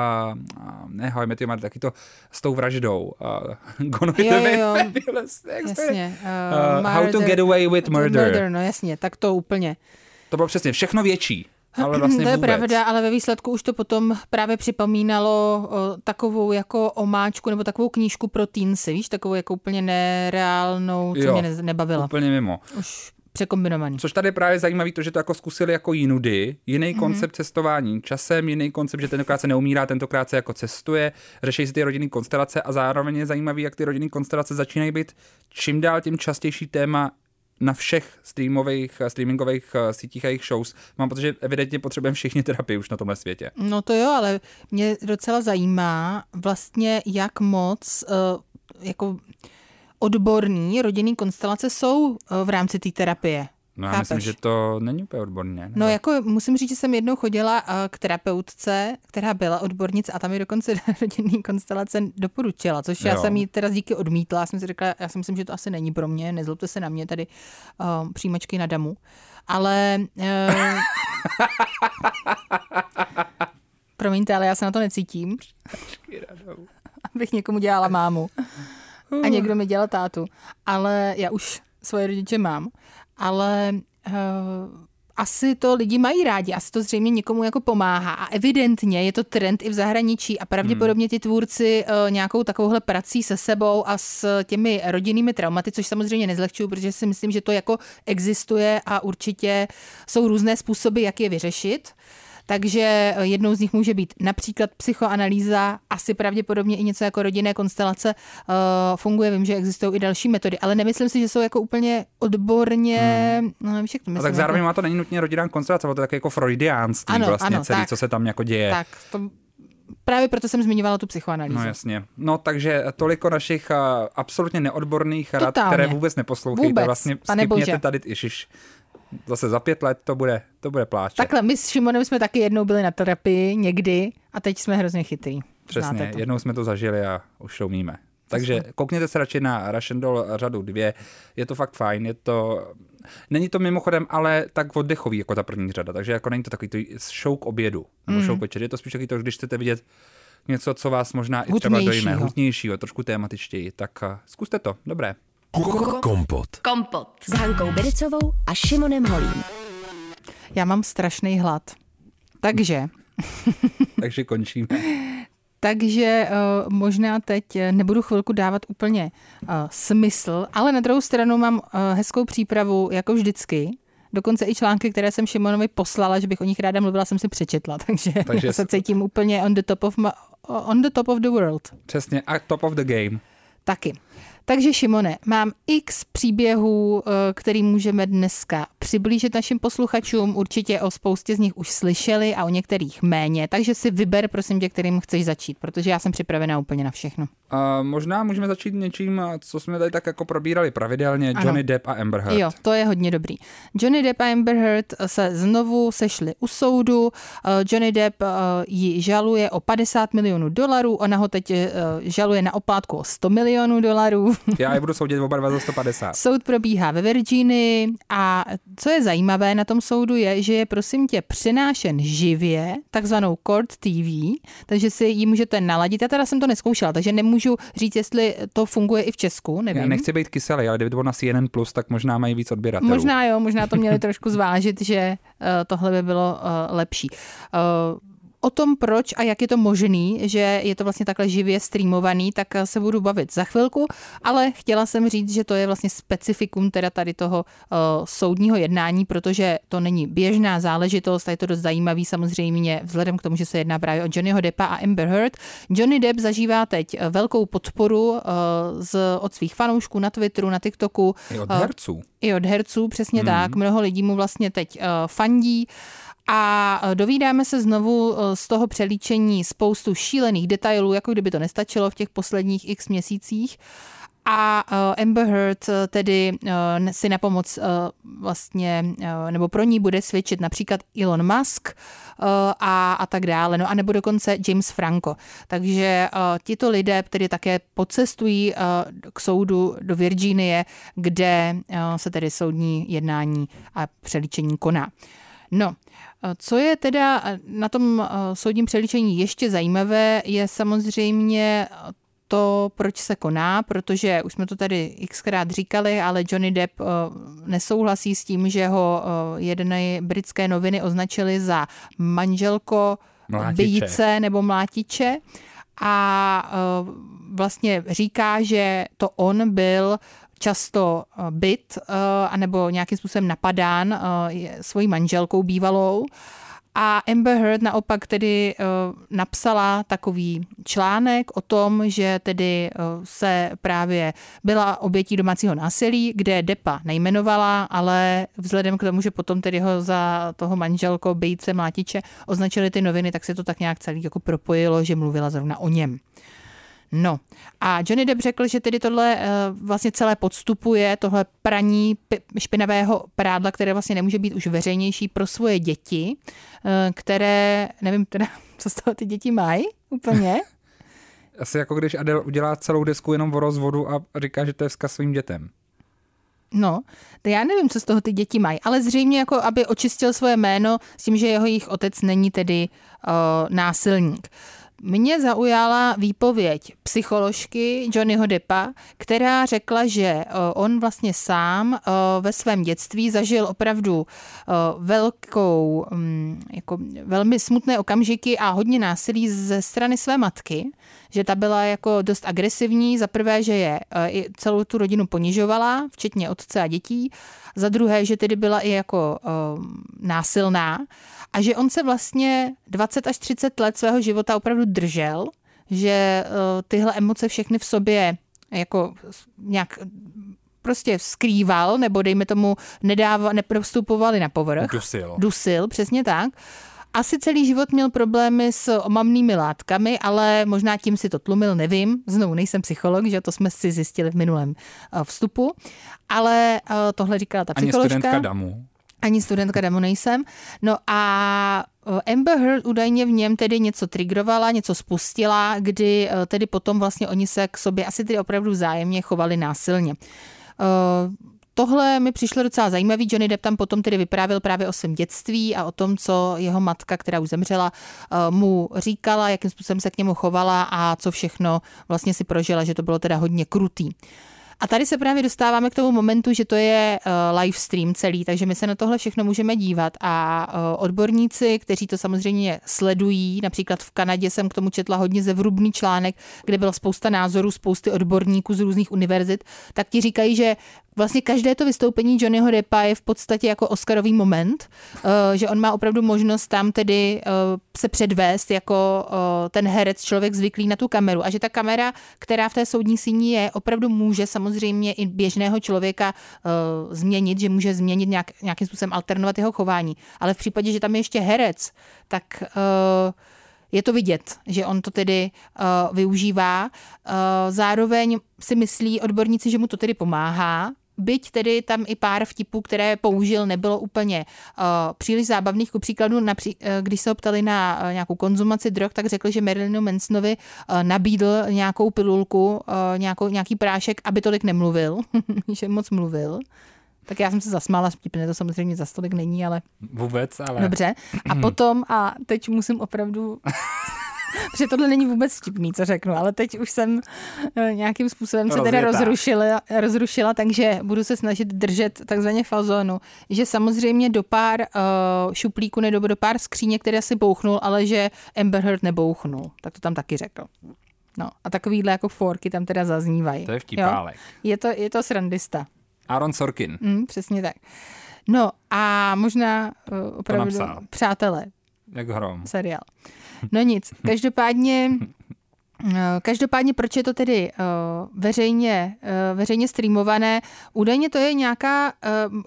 a ne How I Met Your Mother, taky to s tou vraždou. Uh, (laughs) gone with Jo, the jo, jo. Jasně. Uh, how to get away with murder. murder. No jasně, tak to úplně. To bylo přesně všechno větší, ale (clears throat) vlastně to je vůbec. pravda, ale ve výsledku už to potom právě připomínalo o, takovou jako omáčku nebo takovou knížku pro teensy, víš, takovou jako úplně nereálnou, co Jo, mě ne, nebavila. Úplně mimo. Už překombinovaný. Což tady je právě zajímavé to, že to jako zkusili jako jinudy, jiný mm-hmm. koncept cestování časem, jiný koncept, že tentokrát se neumírá, tentokrát se jako cestuje, řeší si ty rodinné konstelace a zároveň je zajímavý, jak ty rodinné konstelace začínají být čím dál tím častější téma na všech streamových, streamingových eh, sítích a jejich shows. Mám pocit, že evidentně potřebujeme všichni terapii už na tomhle světě. No to jo, ale mě docela zajímá vlastně, jak moc uh, jako odborný rodinný konstelace jsou v rámci té terapie. No já Chápeš? myslím, že to není úplně odborné. No jako musím říct, že jsem jednou chodila uh, k terapeutce, která byla odbornice a tam mi dokonce (laughs) rodinný konstelace doporučila, což já Jo. jsem jí teda díky odmítla. Já jsem si řekla, já si myslím, že to asi není pro mě, nezlobte se na mě tady uh, přijímačky na damu. Ale uh, (laughs) promiňte, ale já se na to necítím. Abych někomu dělala mámu. A někdo mi dělal tátu. Ale já už svoje rodiče mám. Ale uh, asi to lidi mají rádi, asi to zřejmě někomu jako pomáhá. A evidentně je to trend i v zahraničí a pravděpodobně ty tvůrci uh, nějakou takovouhle prací se sebou a s těmi rodinnými traumaty, což samozřejmě nezlehčuju, protože si myslím, že to jako existuje a určitě jsou různé způsoby, jak je vyřešit. Takže eh, jednou z nich může být například psychoanalýza, asi pravděpodobně i něco jako rodinné konstelace uh, funguje. Vím, že existují i další metody, ale nemyslím si, že jsou jako úplně odborně. Hmm. No, nevím, jak to A myslím, tak zároveň jako, má to není nutně rodinná konstelace, ale to je také jako freudiánství Ano, vlastně ano, celý, tak. co se tam jako děje. Tak, to, právě proto jsem zmiňovala tu psychoanalýzu. No jasně. No takže toliko našich uh, absolutně neodborných rad, Totálně. které vůbec neposlouchejte. Vůbec, vlastně pane skipněte tady, ježiš, zase za pět let to bude, to bude pláče. Takhle, my s Šimonem jsme taky jednou byli na terapii někdy a teď jsme hrozně chytrý. Přesně, jednou jsme to zažili a už to umíme. Takže koukněte se radši na Russian Doll řadu dvě, je to fakt fajn, je to, není to mimochodem ale tak oddechový jako ta první řada, takže jako není to takový to show k obědu, nebo Mhm. show k večeři, je to spíš takový to, když chcete vidět něco, co vás možná i třeba dojme, Hutnějšího. trošku tématičtěji, tak uh, zkuste to, dobré. Kompot. Kompot. S Hankou Bericovou a Šimonem Holím. Já mám strašný hlad. Takže, (laughs) Takže končíme. takže uh, možná teď eh, nebudu chvilku dávat úplně uh, smysl, ale na druhou stranu mám uh, hezkou přípravu, jako vždycky. Dokonce i články, které jsem Šimonovi poslala, že bych o nich ráda mluvila, jsem si přečetla, takže, (laughs) Takže já se cítím úplně on the top of, ma- on the, top of the world. Přesně, a top of the game. Taky. Takže Šimone, mám x příběhů, eh, který můžeme dneska přiblížit našim posluchačům. Určitě o spoustě z nich už slyšeli a o některých méně, takže si vyber, prosím tě, kterým chceš začít, protože já jsem připravená úplně na všechno. Uh, možná můžeme začít něčím, co jsme tady tak jako probírali pravidelně, Ano. Johnny Depp a Amber Heard. Jo, to je hodně dobrý. Johnny Depp a Amber Heard se znovu sešli u soudu. Eh, Johnny Depp eh, ji žaluje o 50 milionů dolarů, ona ho teď eh, žaluje na oplátku o 100 milionů dolarů. Já je budu soudit oba dva za 150. Soud probíhá ve Virginii a co je zajímavé na tom soudu je, že je prosím tě přenášen živě, takzvanou Court TV, takže si ji můžete naladit. Já teda jsem to neskoušela, takže nemůžu říct, jestli to funguje i v Česku, nevím. Já nechci být kyselý, ale kdyby to bylo na CNN+, Plus, tak možná mají víc odběratelů. Možná jo, možná to měli trošku zvážit, že uh, tohle by bylo uh, lepší. Uh, O tom, proč a jak je to možný, že je to vlastně takhle živě streamovaný, tak eh, se budu bavit za chvilku, ale chtěla jsem říct, že to je vlastně specifikum teda tady toho uh, soudního jednání, protože to není běžná záležitost a je to dost zajímavý samozřejmě vzhledem k tomu, že se jedná právě o Johnnyho Deppa a Amber Heard. Johnny Depp zažívá teď eh, velkou podporu uh, z, od svých fanoušků na Twitteru, na TikToku. I od herců. i od herců, přesně mm. tak. Mnoho lidí mu vlastně teď uh, fandí. A eh, dovídáme se znovu eh, z toho přelíčení spoustu šílených detailů, jako kdyby to nestačilo v těch posledních x měsících. A uh, Amber Heard tedy si na pomoc vlastně, nebo pro ní bude svědčit například Elon Musk a, a tak dále, no a nebo dokonce James Franco. Takže tito lidé, kteří také pocestují k soudu do Virginie, kde se tedy soudní jednání a přelíčení koná. No, co je teda na tom uh, soudním přelíčení ještě zajímavé, je samozřejmě to, proč se koná, protože už jsme to tady xkrát říkali, ale Johnny Depp uh, nesouhlasí s tím, že ho uh, jedné britské noviny označily za manželko Mlátiče. bijíce nebo mlátiče a vlastně říká, že to on byl často uh, byt uh, anebo nějakým způsobem napadán je- svojí manželkou bývalou A Amber Heard naopak tedy napsala takový článek o tom, že tedy se právě byla obětí domácího násilí, kde Depa nejmenovala, ale vzhledem k tomu, že potom tedy ho za toho manželko Bejce Mlátiče označili ty noviny, tak se to tak nějak celý jako propojilo, že mluvila zrovna o něm. No a Johnny Depp řekl, že tedy tohle uh, vlastně celé podstupuje, tohle praní špinavého prádla, které vlastně nemůže být už veřejnější pro svoje děti, uh, které, nevím teda, (laughs) co z toho ty děti mají úplně. (laughs) Asi jako když Adele udělá celou desku jenom o rozvodu a říká, že to je vzkaz svým dětem. No, to já nevím, co z toho ty děti mají, ale zřejmě jako, aby očistil svoje jméno s tím, že jeho jejich otec není tedy uh, násilník. Uh, mě zaujala výpověď psycholožky Johnnyho Deppa, která řekla, že eh, on vlastně sám eh, ve svém dětství zažil opravdu eh, velkou, mm, jako velmi smutné okamžiky a hodně násilí ze strany své matky, že ta byla jako dost agresivní, za prvé, že je celou tu rodinu ponižovala, včetně otce a dětí, za druhé, že tedy byla i jako násilná a že on se vlastně 20 až 30 let svého života opravdu držel, že eh, tyhle emoce všechny v sobě jako nějak prostě skrýval, nebo dejme tomu nedáva, neprostupovali na povrch. Dusil. Dusil, přesně tak. Asi celý život měl problémy s omamnými látkami, ale možná tím si to tlumil, nevím. Znovu nejsem psycholog, že to jsme si zjistili v minulém eh, vstupu. Ale eh, tohle říkala ta psycholožka. Ani studentka DAMu. Ani studentka demo nejsem. No a eh, Amber Heard údajně v něm tedy něco trigrovala, něco spustila, kdy eh, tedy potom vlastně oni se k sobě asi tedy opravdu zájemně chovali násilně. Eh, tohle mi přišlo docela zajímavý. Johnny Depp tam potom tedy vyprávěl právě o svém dětství a o tom, co jeho matka, která už zemřela, mu říkala, jakým způsobem se k němu chovala a co všechno vlastně si prožila, že to bylo teda hodně krutý. A tady se právě dostáváme k tomu momentu, že to je uh, live stream celý, takže my se na tohle všechno můžeme dívat a uh, odborníci, kteří to samozřejmě sledují, například v Kanadě jsem k tomu četla hodně zevrubný článek, kde byla spousta názorů, spousty odborníků z různých univerzit, tak ti říkají, že vlastně každé to vystoupení Johnnyho Deppa je v podstatě jako Oscarový moment, eh, že on má opravdu možnost tam tedy eh, se předvést jako eh, ten herec, člověk zvyklý na tu kameru a že ta kamera, která v té soudní síni je, opravdu může samozřejmě i běžného člověka změnit, že může změnit nějak, nějakým způsobem alternovat jeho chování. Ale v případě, že tam je ještě herec, tak je to vidět, že on to tedy uh, využívá. Uh, zároveň si myslí odborníci, že mu to tedy pomáhá, byť tedy tam i pár vtipů, které použil, nebylo úplně uh, příliš zábavných. Ku příkladu, napří, uh, když se ho ptali na uh, nějakou konzumaci drog, tak řekl, že Marilynu Mansonovi uh, nabídl nějakou pilulku, uh, nějakou, nějaký prášek, aby tolik nemluvil, (laughs) že moc mluvil. Tak já jsem se zasmála, vtipně to samozřejmě za stolik není, ale... Vůbec, ale... Dobře. A potom, a teď musím opravdu (laughs) Protože tohle není vůbec vtipný, co řeknu, ale teď už jsem eh, nějakým způsobem se teda rozrušila, rozrušila, takže budu se snažit držet takzvaně fazonu, že samozřejmě do pár uh, šuplíku nebo do pár skříně, které si bouchnul, ale že Amber Heard nebouchnul. Tak to tam taky řekl. No a takovýhle jako forky tam teda zaznívají. To je vtipálek. Jo? Je to, je to srandista. Aaron Sorkin. Mm, přesně tak. No a možná uh, opravdu, přátelé. Jak hrom. Seriál. No nic, každopádně eh, Každopádně, proč je to tedy uh, veřejně, uh, veřejně streamované? Údajně to je nějaká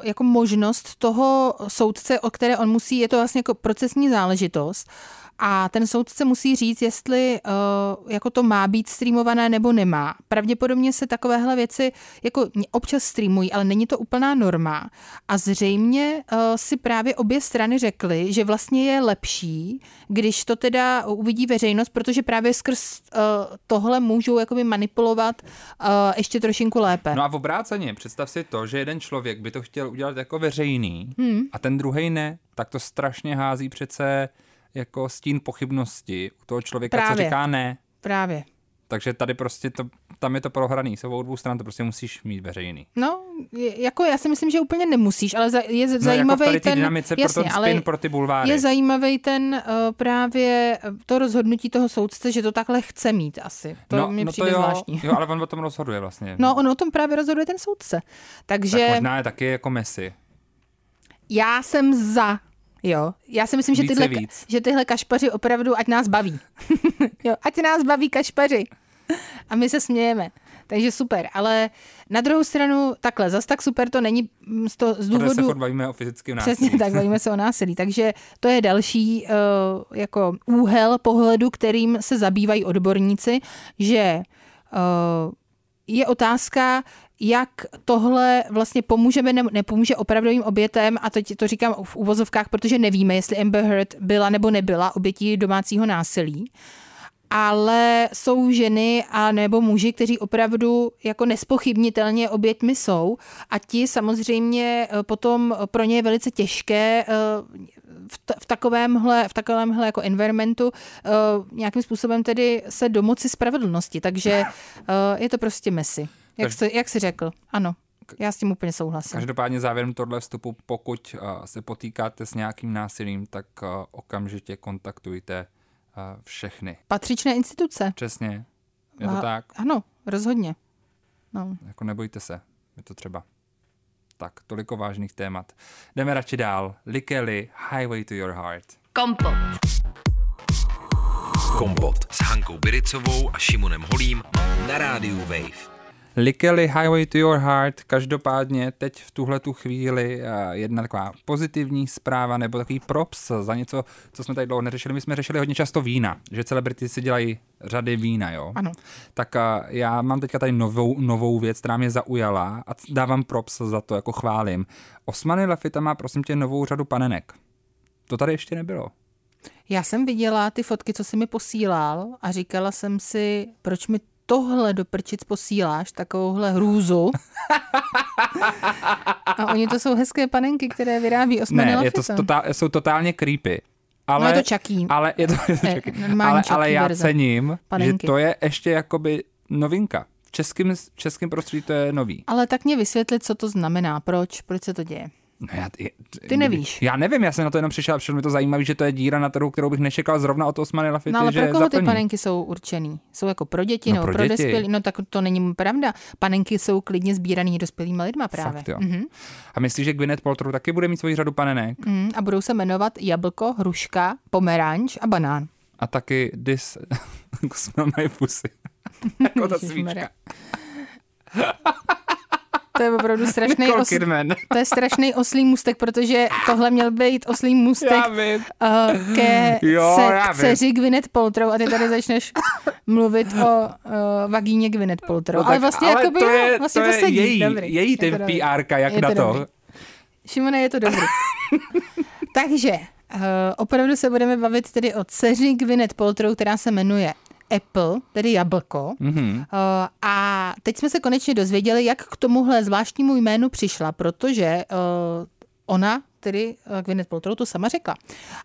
jako možnost toho soudce, o které on musí, je to vlastně jako procesní záležitost. A ten soudce musí říct, jestli uh, jako to má být streamované nebo nemá. Pravděpodobně se takovéhle věci jako občas streamují, ale není to úplná norma. A zřejmě uh, si právě obě strany řekly, že vlastně je lepší, když to teda uvidí veřejnost, protože právě skrz uh, tohle můžou jakoby manipulovat uh, ještě trošinku lépe. No a v obráceně, představ si to, že jeden člověk by to chtěl udělat jako veřejný hmm. a ten druhý ne, tak to strašně hází přece jako stín pochybnosti u toho člověka, Právě. co říká ne. Právě. Takže tady prostě to, tam je to prohraný, jsou dvou stran, to prostě musíš mít veřejný. No, jako já si myslím, že úplně nemusíš, ale je no, zajímavý jako ten... Dynamice jasně, pro ten spin, ale pro ty bulváry. Je zajímavý ten uh, právě to rozhodnutí toho soudce, že to takhle chce mít asi. To no, mi no přijde to jo, zvláštní. Jo, ale on o tom rozhoduje vlastně. No, on o tom právě rozhoduje ten soudce. Takže... Tak možná je taky jako Messi. Já jsem za Jo, já si myslím, že tyhle, víc. že tyhle kašpaři opravdu, ať nás baví. (laughs) jo, ať nás baví kašpaři. A my se smějeme. Takže super, ale na druhou stranu takhle, zas tak super to není z, to, z Protože se důvodu... bavíme o fyzickém násilí. Přesně tak, bavíme se o násilí. (laughs) Takže to je další uh, jako úhel pohledu, kterým se zabývají odborníci, že uh, je otázka, jak tohle vlastně pomůžeme nebo nepomůže opravdovým obětem, a teď to říkám v úvozovkách, protože nevíme, jestli Amber Heard byla nebo nebyla obětí domácího násilí ale jsou ženy a nebo muži, kteří opravdu jako nespochybnitelně oběťmi jsou a ti samozřejmě eh, potom pro ně je velice těžké eh, v, t- v takovémhle, v takovémhle jako environmentu eh, nějakým způsobem tedy se domoci spravedlnosti, takže je to prostě messy. Jak jsi, jak jsi řekl, ano. Já s tím úplně souhlasím. Každopádně závěrem tohle vstupu, pokud uh, se potýkáte s nějakým násilím, tak uh, okamžitě kontaktujte uh, všechny. Patřičné instituce. Přesně. Je to A- tak? Ano, rozhodně. No. Jako nebojte se, je to třeba. Tak, toliko vážných témat. Jdeme radši dál. Likely, Highway to Your Heart. Kompot. Kompot s Hankou Biricovou a Šimonem Holím na rádiu Wave. Likely Highway to Your Heart, každopádně teď v tuhle tu chvíli eh, jedna taková pozitivní zpráva nebo takový props za něco, co jsme tady dlouho neřešili. My jsme řešili hodně často vína, že celebrity si dělají řady vína, jo? Ano. Tak eh, já mám teďka tady novou, novou věc, která mě zaujala a dávám props za to, jako chválím. Osmany Lafita má prosím tě novou řadu panenek. To tady ještě nebylo. Já jsem viděla ty fotky, co jsi mi posílal a říkala jsem si, proč mi tohle do prčic posíláš, takovouhle hrůzu. a oni to jsou hezké panenky, které vyrábí Osmany ne, je to totál, jsou totálně creepy. Ale, No je to čaký. Ale, je to, je to čaký. normální ale, čaký ale já verze. cením, Panenky. že to je ještě jakoby novinka. V českém, v českém prostředí to je nový. Ale tak mě vysvětlit, co to znamená, proč, proč se to děje. No já, je, Ty nevíš. Já nevím, já jsem na to jenom přišel přišlo mi to zajímavé, že to je díra na trhu, kterou bych nečekal zrovna od Osmany Lafity, No ale že pro koho ty zaplní. panenky jsou určený? Jsou jako pro děti No nebo pro pro, dospělí? No tak to není pravda. Panenky jsou klidně sbíraný dospělýma lidma právě. Fakt, jo. Mhm. A myslíš, že Gwyneth Paltrow taky bude mít svoji řadu panenek? Mm, a budou se jmenovat jablko, hruška, pomeranč a banán. A taky This Smell My Pussy. jako ta svíčka. (laughs) To je opravdu strašný os... To je strašný oslý můstek, protože tohle měl být oslý můstek uh, ke Jo, vím. dceři Gwyneth Paltrow a ty tady začneš mluvit o uh, vagíně Gwyneth Paltrow. No ale vlastně ale jakoby, to je, vlastně to to, je sedí. její, dobrý. její Je ty to dobrý. PRka, jak Je na to. dobrý. Šimone, je to dobrý. (laughs) Takže uh, opravdu se budeme bavit tedy o dceři Gwyneth Paltrow, která se jmenuje Apple, tedy jablko. Mhm. Uh, a teď jsme se konečně dozvěděli, jak k tomuhle zvláštnímu jménu přišla, protože uh, ona, tedy uh, Gwyneth Paltrow, to sama řekla.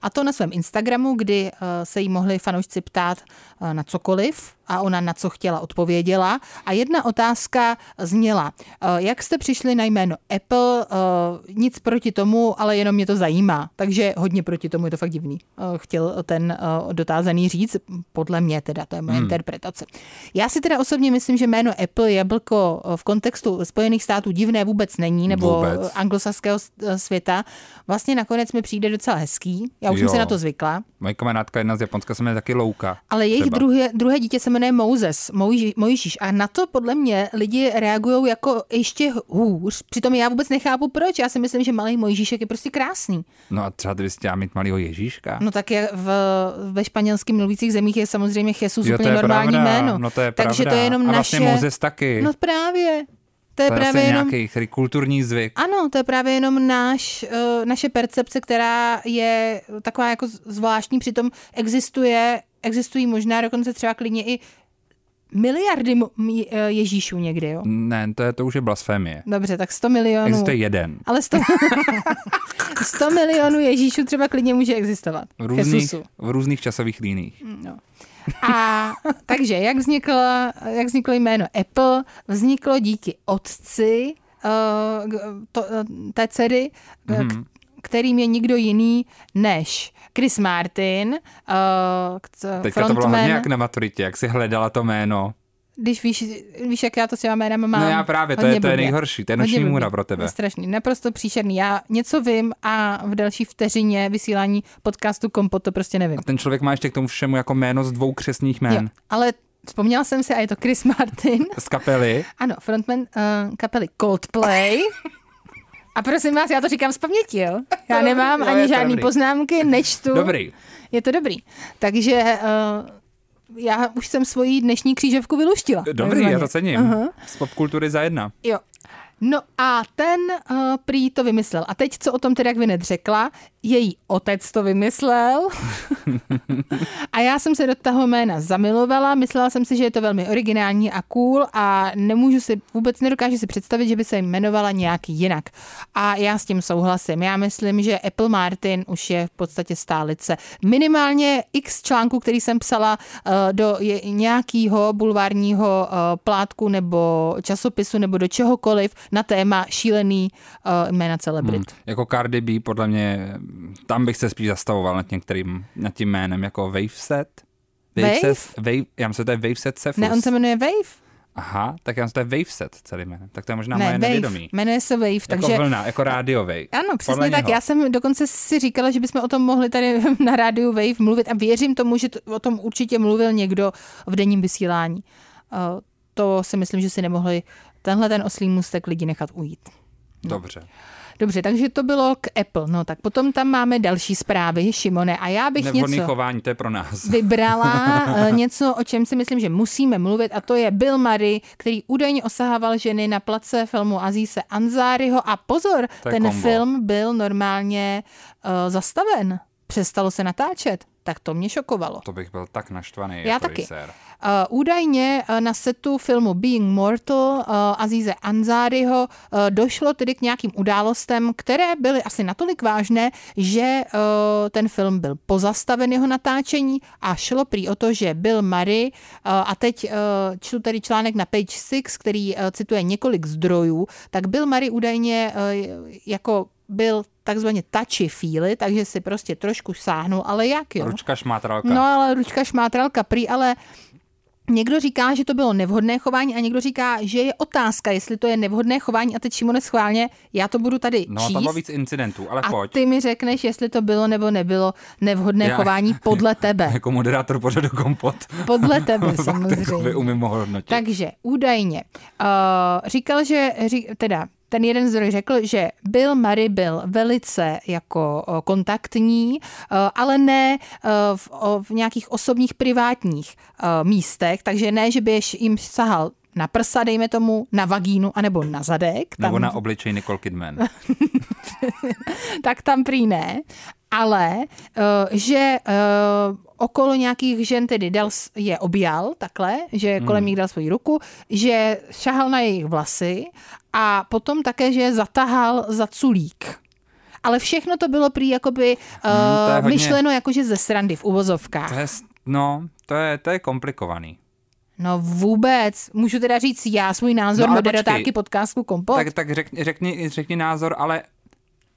A to na svém Instagramu, kdy se jí mohli fanoušci ptát na cokoliv a ona na co chtěla odpověděla. A jedna otázka zněla, uh, jak jste přišli na jméno Apple, uh, nic proti tomu, ale jenom mě to zajímá. Takže hodně proti tomu je to fakt divný. Uh, chtěl ten dotázaný říct, podle mě teda, to je moje hmm. interpretace. Já si teda osobně myslím, že jméno Apple jablko v kontextu Spojených států divné vůbec není, nebo Vůbec. anglosaského světa. Vlastně nakonec mi přijde docela hezký. Já už Jo. jsem si na to zvykla. Moje kamarádka jedna z Japonska se jmenuje taky Louka. Ale jejich druhé, druhé dítě se jmenuje Moses, Mojží- Mojžíš. A na to podle mě lidi reagují jako ještě hůř. Přitom já vůbec nechápu proč. Já si myslím, že malý Mojžíšek je prostě krásný. No a třeba bys chtěla mít malýho Ježíška. No tak je v, ve španělským mluvících zemích je samozřejmě Jesus jo, úplně normální pravda. jméno. No to je Takže pravda. to je jenom a naše... vlastně Moses taky. No právě. To je, to je právě jenom... nějaký kulturní zvyk. Ano, to je právě jenom náš, uh, naše percepce, která je taková jako zvláštní, přitom existuje, existují možná dokonce třeba klidně i miliardy eh, Ježíšů někdy, jo? Ne, to, je, to už je blasfémie. Dobře, tak 100 milionů. Existuje jeden. Ale 100, 100 (laughs) milionů Ježíšů třeba klidně může existovat. V různých, v různých časových líních. No. A takže, jak vzniklo, jak vzniklo jméno Apple? Vzniklo díky otci uh, to, uh, té dcery, mm-hmm. Kterým je nikdo jiný než Chris Martin, uh, Teďka to bylo frontman. hodně jak na maturitě, jak si hledala to jméno. když víš, víš, jak já to s těma jménama mám. No já právě, to je, to je nejhorší, to je noční můra pro tebe. Je strašný, naprosto příšerný. Já něco vím a v další vteřině vysílání podcastu Kompot to prostě nevím. Ten člověk má ještě k tomu všemu jako jméno z dvou křesních Jo, jmén. ale vzpomněla jsem si, a je to Chris Martin, Z kapely. ano, frontman uh, kapely Coldplay. (laughs) A prosím vás, já to říkám z paměti, jo? Já (laughs) nemám ani dobrý. poznámky, nečtu. Dobrý. Je to dobrý. Takže uh, já už jsem svoji dnešní křížovku vyluštila. Dobrý, takzvaně. já to cením. Aha. Z popkultury za jedna. Jo. No a ten uh, prý to vymyslel. A teď, co o tom teda Gwyneth řekla, její otec to vymyslel. (laughs) a já jsem se do toho jména zamilovala, myslela jsem si, že je to velmi originální a cool a nemůžu si, vůbec nedokážu si představit, že by se jmenovala nějak jinak. A já s tím souhlasím. Já myslím, že Apple Martin už je v podstatě stálice. Minimálně x článků, který jsem psala uh, do je, nějakého bulvárního uh, plátku nebo časopisu nebo do čehokoliv na téma šílený uh, jména celebrit. Hmm. Jako Cardi B, podle mě, tam bych se spíš zastavoval nad některým, nad tím jménem, jako Waveset. Wave? Waveset, wave, já myslím, že to je Waveset Cephus. Ne, on se jmenuje Wave? Aha, tak já to je Waveset celý jménem. Tak to je možná ne, moje Wave. nevědomí. Jmenuje se Wave, Jako takže... vlna, jako rádiovej. Ano, Podle přesně tak. něho. Já jsem dokonce si říkala, že bychom o tom mohli tady (laughs) na rádiu Wave mluvit a věřím tomu, že to, o tom určitě mluvil někdo v denním vysílání. Uh, to si myslím, že si nemohli tenhle ten oslý můstek lidi nechat ujít. Dobře. Dobře, takže to bylo k Apple. No tak potom tam máme další zprávy, Šimone, a já bych Nevhodný něco chování, to je pro nás. (laughs) vybrala, (laughs) eh, něco, o čem si myslím, že musíme mluvit, a to je Bill Murray, který údajně osahával ženy na place filmu Azíse Anzáryho. A pozor, ten kombo. film byl normálně uh, zastaven. Přestalo se natáčet. Tak to mě šokovalo. To bych byl tak naštvaný Já jako taky. režisér. Uh, údajně uh, na setu filmu Being Mortal uh, Azize Anzáryho uh, došlo tedy k nějakým událostem, které byly asi natolik vážné, že ten film byl pozastaven jeho natáčení a šlo prý o to, že Bill Murray, uh, a teď čtu tady článek na Page 6, který cituje několik zdrojů, tak Bill Murray údajně jako byl takzvaně touchy feely, takže si prostě trošku sáhnul, ale jak jo? Ručka šmátralka. No ale ručka šmátralka prý, ale Někdo říká, že to bylo nevhodné chování a někdo říká, že je otázka, jestli to je nevhodné chování a teď Šimone schválně, já to budu tady No, číst tam bylo víc incidentů, ale a pojď. ty mi řekneš, jestli to bylo nebo nebylo nevhodné Já- chování (laughs) podle tebe. (laughs) Jako moderátor pořadu kompot. Podle (laughs) tebe samozřejmě. umím hodnotit. Takže údajně uh, říkal, že ří, teda ten jeden zdroj řekl, že Bill Murray byl velice jako kontaktní, ale ne v, v nějakých osobních privátních místech, takže ne, že by jim sahal na prsa, dejme tomu, na vagínu, anebo na zadek. Nebo tam- na obličej Nicole Kidman. (laughs) tak tam prý ne, ale uh, že uh, okolo nějakých žen tedy dal, je objal takhle, že kolem nich dal svoji ruku, že šahal na jejich vlasy a potom také, že je zatahal za culík. Ale všechno to bylo prý jakoby uh, Hmm, hodně- myšleno jakože ze srandy v uvozovkách. To je, no, to je, to je komplikovaný. No vůbec. Můžu teda říct já svůj názor No, moderatárky podcastu Kompot? Tak, tak řekni, řekni, řekni názor, ale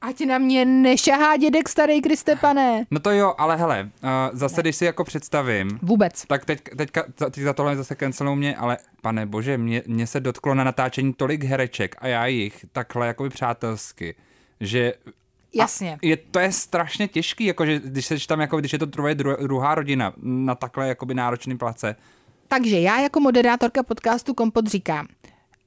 Ať na mě nešahá dědek starý Kriste pane. no to jo, ale hele, uh, zase když si jako představím, Vůbec. tak teď, teďka, teď za tohle zase cancelou mě, ale pane bože, mě, mě se dotklo na natáčení tolik hereček a já jich takhle jakoby přátelsky, že Jasně. A je, to je strašně těžký, jakože když seš tam, jako, když je to tvoje dru, druhá rodina na takhle jakoby náročným place. Takže já jako moderátorka podcastu Kompot říkám,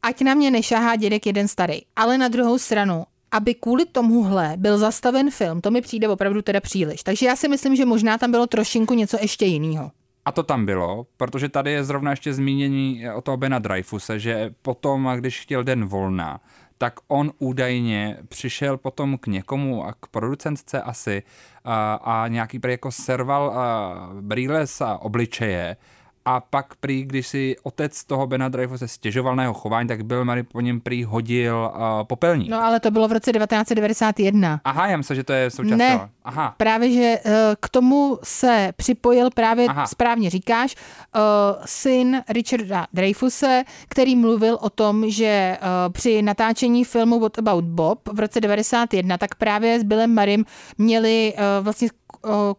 ať na mě nešahá dědek jeden starý, ale na druhou stranu, aby kvůli tomuhle byl zastaven film, to mi přijde opravdu teda příliš. Takže já si myslím, že možná tam bylo trošinku něco ještě jiného. A to tam bylo, protože tady je zrovna ještě zmínění o toho Bena Dreyfuse, že potom, když chtěl den volna, tak on údajně přišel potom k někomu a k producentce asi a, a nějaký jako serval brýle a obličeje a pak prý, když si otec toho Bena Dreyfuse stěžoval na jeho chování, tak Bill Murray po něm prý hodil a, popelník. No ale to bylo v roce 1991. Aha, já myslím, že to je součást Ne. toho. Aha, Právě, že eh, k tomu se připojil právě, Aha. Správně říkáš, eh, syn Richarda Dreyfuse, který mluvil o tom, že eh, při natáčení filmu What About Bob v roce 91, tak právě s Billem Marym měli eh, vlastně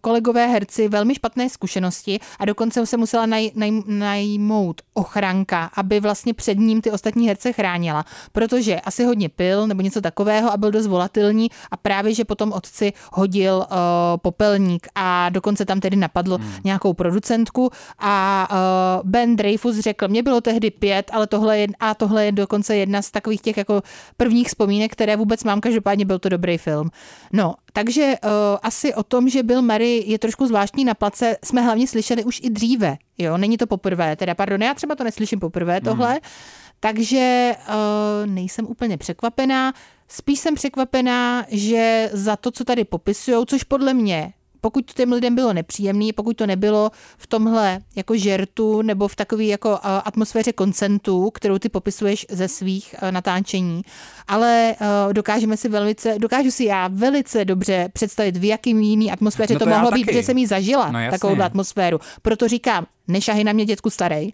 kolegové herci velmi špatné zkušenosti a dokonce se musela naj, naj, najmout ochranka, aby vlastně před ním ty ostatní herce chránila, protože asi hodně pil nebo něco takového a byl dost volatilní a právě, že potom otci hodil o, popelník a dokonce tam tedy napadlo hmm. nějakou producentku a o, Ben Dreyfus řekl, mě bylo tehdy pět, ale tohle je, a tohle je dokonce jedna z takových těch jako prvních vzpomínek, které vůbec mám, každopádně byl to dobrý film. No, takže uh, asi o tom, že Bill Murray je trošku zvláštní na place, jsme hlavně slyšeli už i dříve. Jo, není to poprvé, teda pardon, já třeba to neslyším poprvé tohle, hmm. takže uh, nejsem úplně překvapená. Spíš jsem překvapená, že za to, co tady popisují, což podle mě pokud těm lidem bylo nepříjemný, pokud to nebylo v tomhle jako žertu nebo v takové jako atmosféře koncentu, kterou ty popisuješ ze svých natáčení, ale dokážeme si velice, dokážu si já velice dobře představit, v jakým jiný atmosféře no to, to mohlo být, protože jsem jí zažila no, takovou atmosféru. Proto říkám, nešahy na mě dětku starej,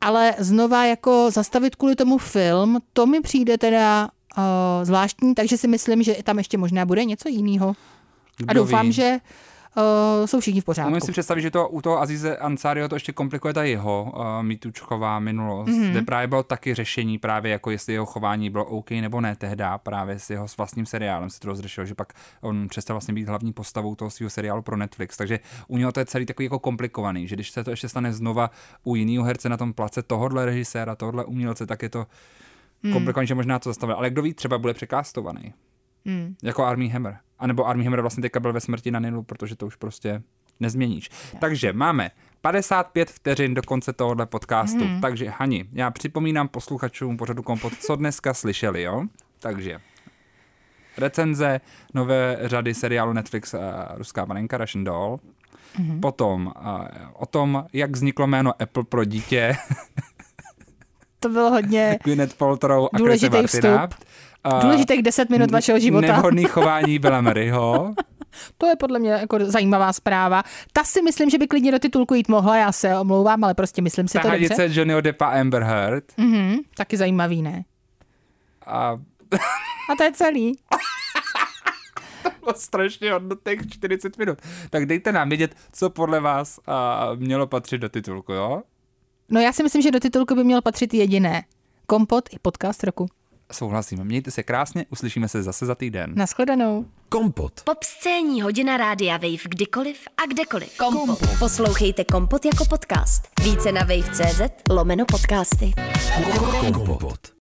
ale znova jako zastavit kvůli tomu film, to mi přijde teda uh, zvláštní, takže si myslím, že tam ještě možná bude něco jiného. A doufám, že uh, jsou všichni v pořádku. Můžu si představit, že to u toho Azize Ansario to ještě komplikuje ta jeho uh, mýtučková minulost, mm-hmm. kde právě bylo taky řešení právě jako jestli jeho chování bylo OK nebo ne tehda, právě s jeho s vlastním seriálem se to rozřešilo, že pak on přestal vlastně být hlavní postavou toho svého seriálu pro Netflix, takže u něho to je celý takový jako komplikovaný, že když se to ještě stane znova u jiného herce na tom place tohohle režiséra, tohohle umělce, tak je to hmm. komplikovaný, že možná to zastavil. Ale kdo ví, třeba bude překástovaný. Hmm. Jako Army Hammer. A nebo Army Hammer vlastně teďka byl ve smrti na Nilu, protože to už prostě nezměníš. Tak. Takže máme 55 vteřin do konce tohohle podcastu. Hmm. Takže Hani, já připomínám posluchačům pořadu Kompot, co dneska slyšeli, jo? Takže recenze nové řady seriálu Netflix uh, Ruská panenka Russian Doll. Mm-hmm. Potom uh, o tom, jak vzniklo jméno Apple pro dítě. (laughs) to bylo hodně (laughs) Gwyneth Paltrow a důležitý vstup. Uh, Důležitých 10 minut vašeho života. Nevhodný (laughs) chování Bela Maryho. To je podle mě jako zajímavá zpráva. Ta si myslím, že by klidně do titulku jít mohla, já se omlouvám, ale prostě myslím si Ta to dobře. Johnnyho Deppa Amber Heard. Mhm, taky zajímavý, ne? A... A to je celý. (laughs) to bylo strašně hodnotných 40 minut. Tak dejte nám vědět, co podle vás a, mělo patřit do titulku, jo? No já si myslím, že do titulku by mělo patřit jediné. Kompot i podcast roku. Souhlasím. Mějte se krásně, uslyšíme se zase za týden. Naschledanou. Kompot. Pop scéní hodina rádia Wave kdykoliv a kdekoliv. Kompot. Poslouchejte Kompot jako podcast. Více na wave.cz lomeno podcasty. Kompot.